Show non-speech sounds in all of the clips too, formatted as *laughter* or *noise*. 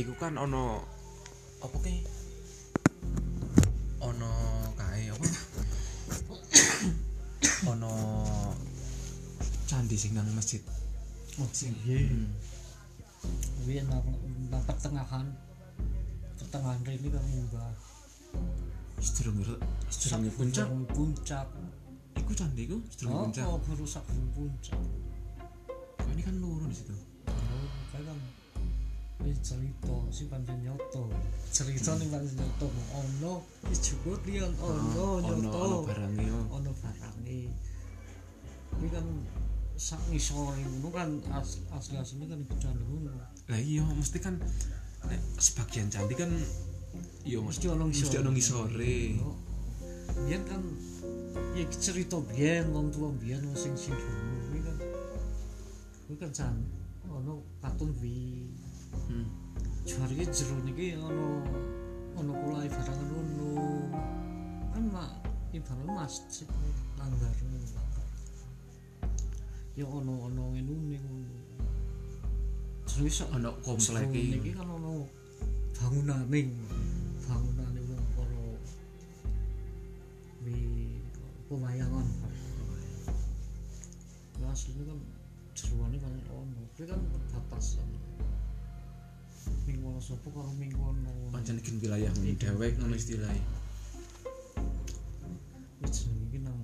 iku kan ono apa ki? Ono kae apa? *coughs* Ono candi sing nang masjid. Oh sing piye? Hmm. Wih, nang, nang pertengahan? Pertengahan ini kan munggah sedurung sedurunge puncak? puncak. Iku candi iku sedurunge oh, puncak? oh sebelum puncak? Ini kan loro di situ? Oh kayak kan cerita si pancen nyoto cerita nih pancen nyoto oh no ini juga lian oh no ono ono nyoto barangnya oh. ono barangnya ini kan sak ngisor itu kan as, asli aslinya kan candi ngono. Lah iya mesti kan nek sebagian candi kan iya mesti ono mesti ono ngisore. biyen kan ya cerita biyen wong tua biyen sing sing dulu kuwi kan kuwi kan jan ono katun wi. Hmm. Juara iki jero niki ono ono kulai barangan ngono. Kan mak ibarat masjid langgar langgar. Ya ono ono ngene ngono. Iso ono komplek iki kan ono bangunane sapa karo ono. Pancen iki wilayah dewek ngono istilahnya. Wis jenenge iki nang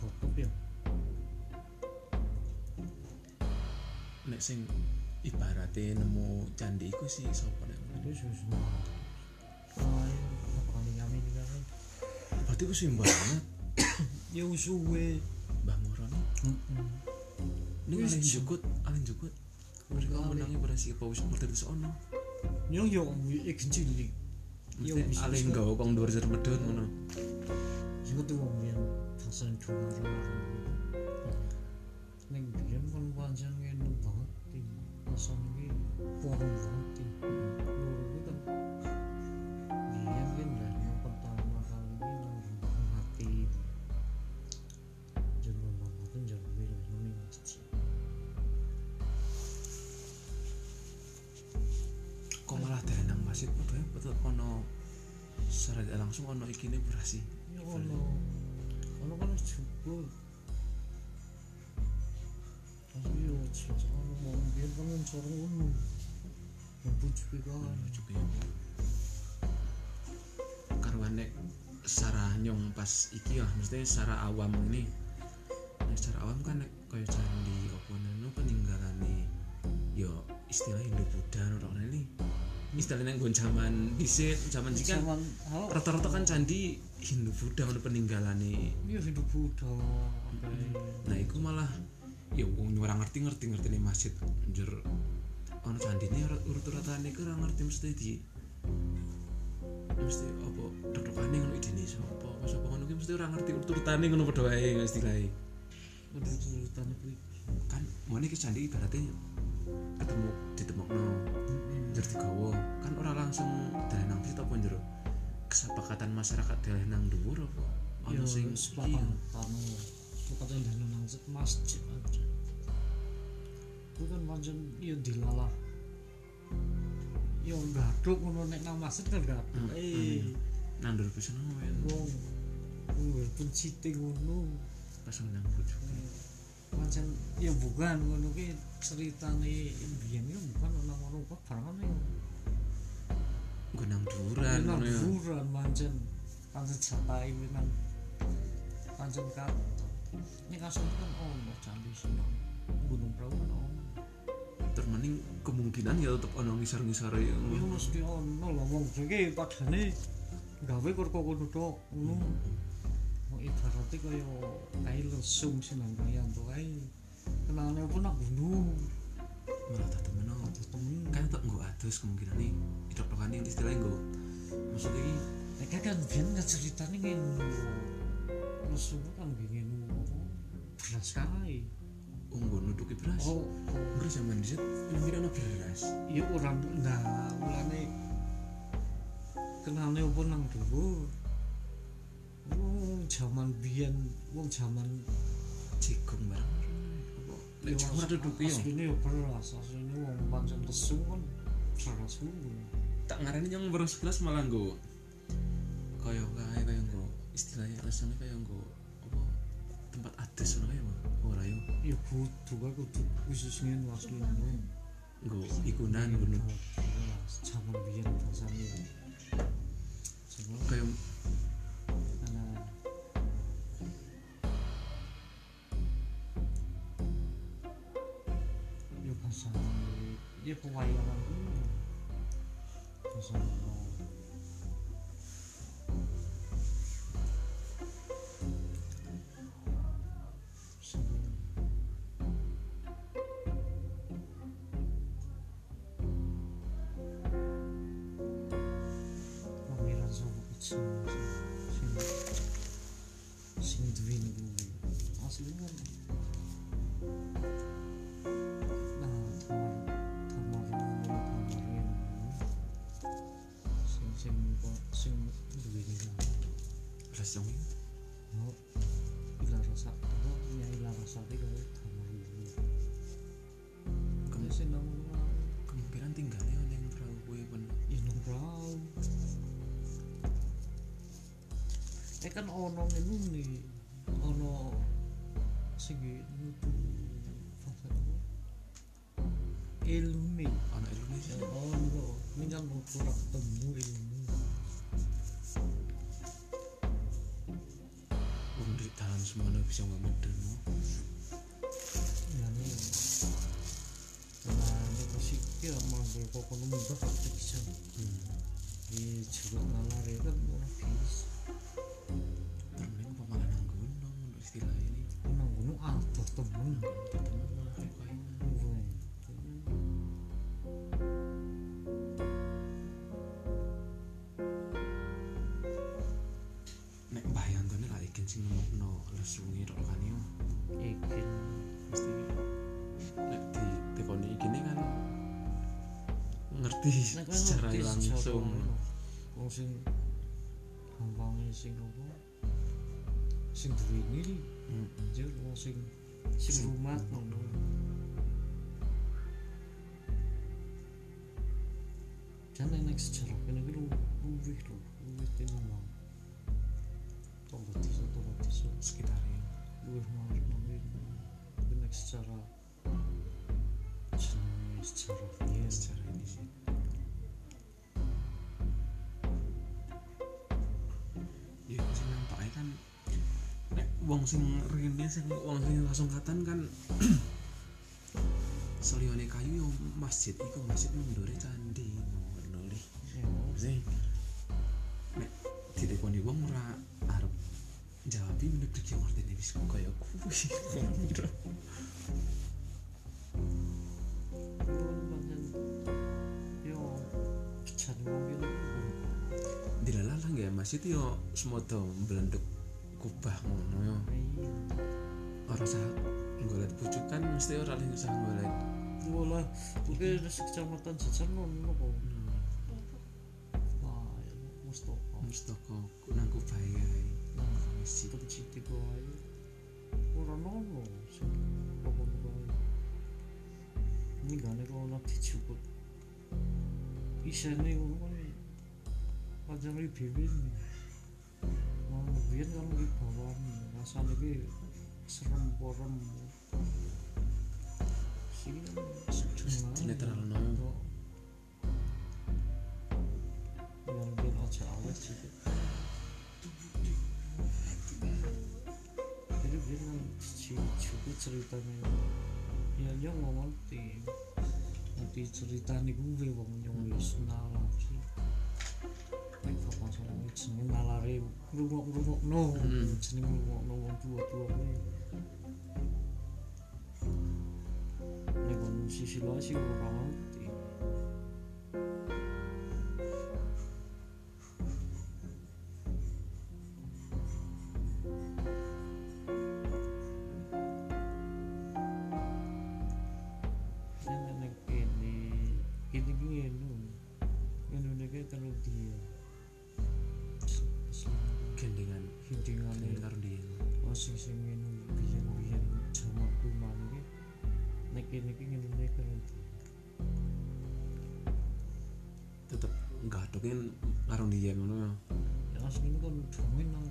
botop ya. Nek sing ibaratnya nemu candi iku sih sapa nek? Juga kan berarti sih banget. *coughs* Ya usuwe Mbah Moron ini Wis, jukut alin jukut. Mereka menangnya pada si paus seperti Nyong yo iki kunci iki. Yo alih nggawa kong dhuwur jer medhun ngono. Sing kudu wong yen pasen tuwa. Ning biyen kon pancen ngene banget iki. Pasen iki forum banget iki. Nang masjid betul ono secara tidak langsung ono ikine berasi Ya ono ono kan jebul. Tapi yo jelas ono mau biyen kan sorong ngono. Ngebut juga kan. juga karuan nek secara nyong pas iki lah mesti secara awam ini nek secara awam kan nek kaya candi apa nano peninggalane yo istilah Hindu Buddha orang ini istilahnya gue zaman dhisik zaman Zaman halo. rata-rata kan candi Hindu Buddha ono peninggalane. Iya hidup Buddha nah iku malah ya wong ora ngerti ngerti ngerti nih masjid. Anjir. Ono candi ini urut-urutan iku ora ngerti mesti di mesti apa dok-dokane ngono idene sapa apa sapa ngono ki mesti ora ngerti urut-urutane ngono padha wae ngono istilahnya. Udah urutan itu kan mau ki candi ibaratnya ketemu ditemokno njur digawa. Kan ora langsung dalan nang situ apa njero? Kesepakatan masyarakat dalan nang dhuwur apa? Ono sing sepakat tanu sepakat yang dana nang masjid aja. Itu kan pancen ya dilalah. Ya gaduk ngono nek nang masjid kan gaduk Hmm, eh. nang dhuwur pisan wae wong wong pun cite ngono. Pas nang bojo pancen ya bukan ngono ki ceritane biyen ya bukan nang ngono kok barangan ya. Gue nang dhuwuran nang ngono ya. buran pancen pancen jatai nang pancen kan ini kasus kan ono candi sinang gunung perahu kan ono. Terus mending kemungkinan ya tetep ono ngisor-ngisor ya ya ngono mesti ono lah wong iki padane gawe kok ngono tok ngono ibaratnya kaya kayak lesung nang kaya tuh kayak kenalnya pun nak gunung malah tak temen temen kan tetep gue atus kemungkinan nih hidup lokane istilahnya gue maksudnya ini Mereka kan biar nggak ceritanya ngenu Lesung kan ngenu beras kai unggu nutuki beras Oh, beras zaman dhisik yang kira ono beras iya orang nah mulane kenalnya apa nang dulu Wong zaman biyen wong zaman cikung barang nek cikung ora nutuki ya asline ya beras asline wong pancen lesung kan. Suhu tak ngarani yang beros kelas malah nggo kaya kae kaya nggo istilahnya alasannya kaya nggo apa tempat ades ngono kae Pak. ora yo? Ya kudu kan kudu. Khusus ngene asli ngene. Nggo ikunan ngono. zaman biyen rasane. Kaya ya pewayangan dulu bahasa Pamiran sama kecil sing sing duwe niku asli kan nah dong ini no ila rasa apa ya ila rasa iki kaya kamar iki kamu nang kemungkinan tinggalnya ono yang perahu kue pun ya eh kan ono ngene nih. Ono sing nutu apa? Ilmu. Ono Indonesia ya ono. Ini kan ora ketemu ilmu dalam semuanya bisa ngamedun no? Ya nih nah ini pasti ya manggil kok kono munggah gak bisa. Hmm. di juga ngalare kan ora bisa termending apa malah nang gunung menurut istilah ini. Gunung adoh temen. Ketemu lesungi tok kan yo. Ikin mesti nek di tekoni ikine kan ngerti Nek secara langsung. secara wong sing gampangnya sing apa? Sing duwe Mm-mm. aja wong sing sing rumah ngono kan enak sejarah kene iki lu luwih lho luwih tinimbang tonggo desa sekitarnya luwih marek nang enak secara jenenge sejarah biyen secara ini sih ya nampaknya kan nek wong sing rene sing wong sing langsung katan kan *clears throat* seliyane kayu masjid iku masjid mendore candi dilalah nggak masjid yo semodo belenduk kubah ngono yo ora usah nggolet pucukan mesti ora lagi usah nggolet Walah, mungkin ada kecamatan ngono kok. Wah, ya, Mustafa. mustoko nang kubah ya Nah, masjid itu citi kok. ora nono sing apa kok ini gane kok ono dicukut isene ngono kan padha ngri bibin mau biyen kan di bawah rasane iki serem porem sing sejuma netral nono Yang lebih aja awet sih kan cukup ceritanya ya dia nggak ngerti. Nanti cerita nih gue wong yang wis nalar sih Nek bapak sama jeneng nalare ngrungok-ngrungok no Hmm. jeneng ngrungok no wong tua-tua kuwi Nek kon sisi lain sih ora sing ngene biyen-biyen jaman kuman iki. Nek kene ki ngene nek kalau dia nggadokin karo dia ngono ya? Ya asli ini kan domain nang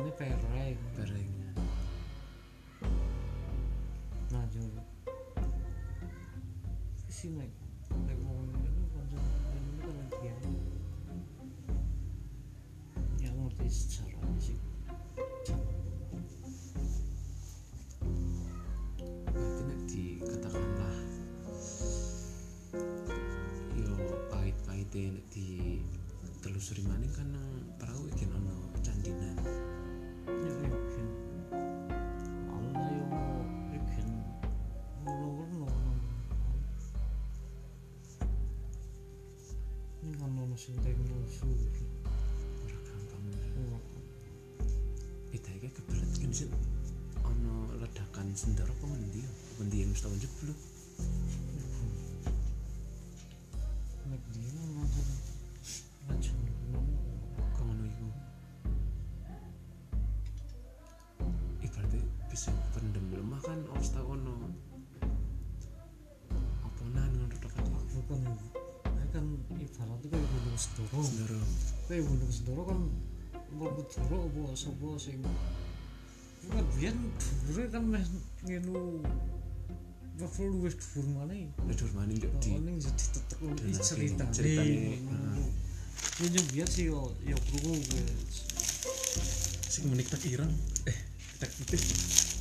ini pereng nah jadi sih naik naik mau ini kan ini kan dia yang ngerti sejarah sih. Dikatakanlah yo di telusuri maning kan nang perahu iki ono candinan ya ikin Allah yo ikin ngono-ngono ini kan ono sing teknologi ora gampang ora beda iki kebelet kan ledakan sendar apa ngendi ya apa ndi yang tau jeblok nek dia langsung pendem lemah kan harus tau ono apa nan ngono tok kan aku kan kan ibaratnya kayak gunung sedoro sendar kayak gunung sedoro kan mbok sedoro apa sapa sing kan biyen dhuwure kan meh ngenu level luwih dhuwur maneh. Ledur maning juk di Oh, ini jadi tetep Dan ini lagi cerita ceritanya, Ini yang biar sih yo yo krungu gue. sing menik tak ireng. Eh tak putih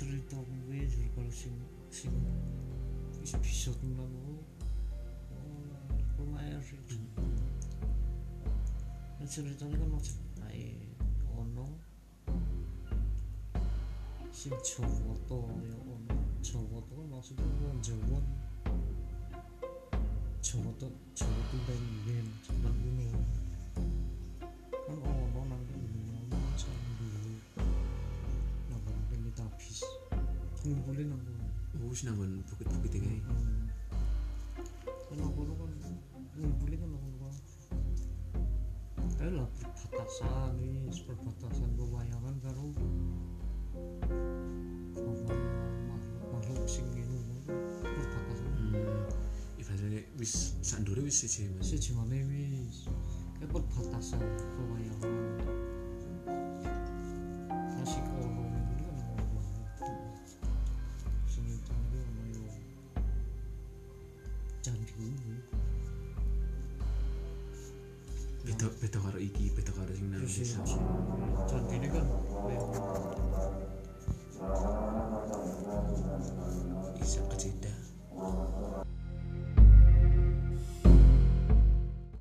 anu. Aslinya yo kocok itu. Aku kan di bawah tuh dari nang gunung perahu, bener ini aku ngono kuwi. Oh, ini kan belum yang cerita gue jadi kalau sing sing is bisa tentang oh oh lumayan sih Nah, ceritanya kan macam kayak ono sing Jawa to ya ono Jawa to kan maksudnya wong Jawa Jawa to Jawa to ben ben cepat ini kan ono nang gunung macam dulu nang gunung ini habis. Ngumpulin gunung oh nanggon bukit-bukit iki. Hmm. kan nang gunung kan ngumpulin kan nang gunung kayak lah perbatasan ini perbatasan pewayangan karo makhluk sing ngene. Perbatasan. Hmm. Ibaratnya wis sak ndure wis siji mas. Sejumane wis. Kayak perbatasan pewayangan beda beda karo iki beda karo sing nang desa kan